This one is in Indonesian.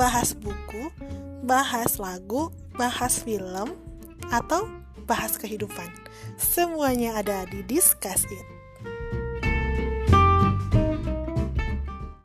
bahas buku, bahas lagu, bahas film, atau bahas kehidupan. Semuanya ada di Discuss It.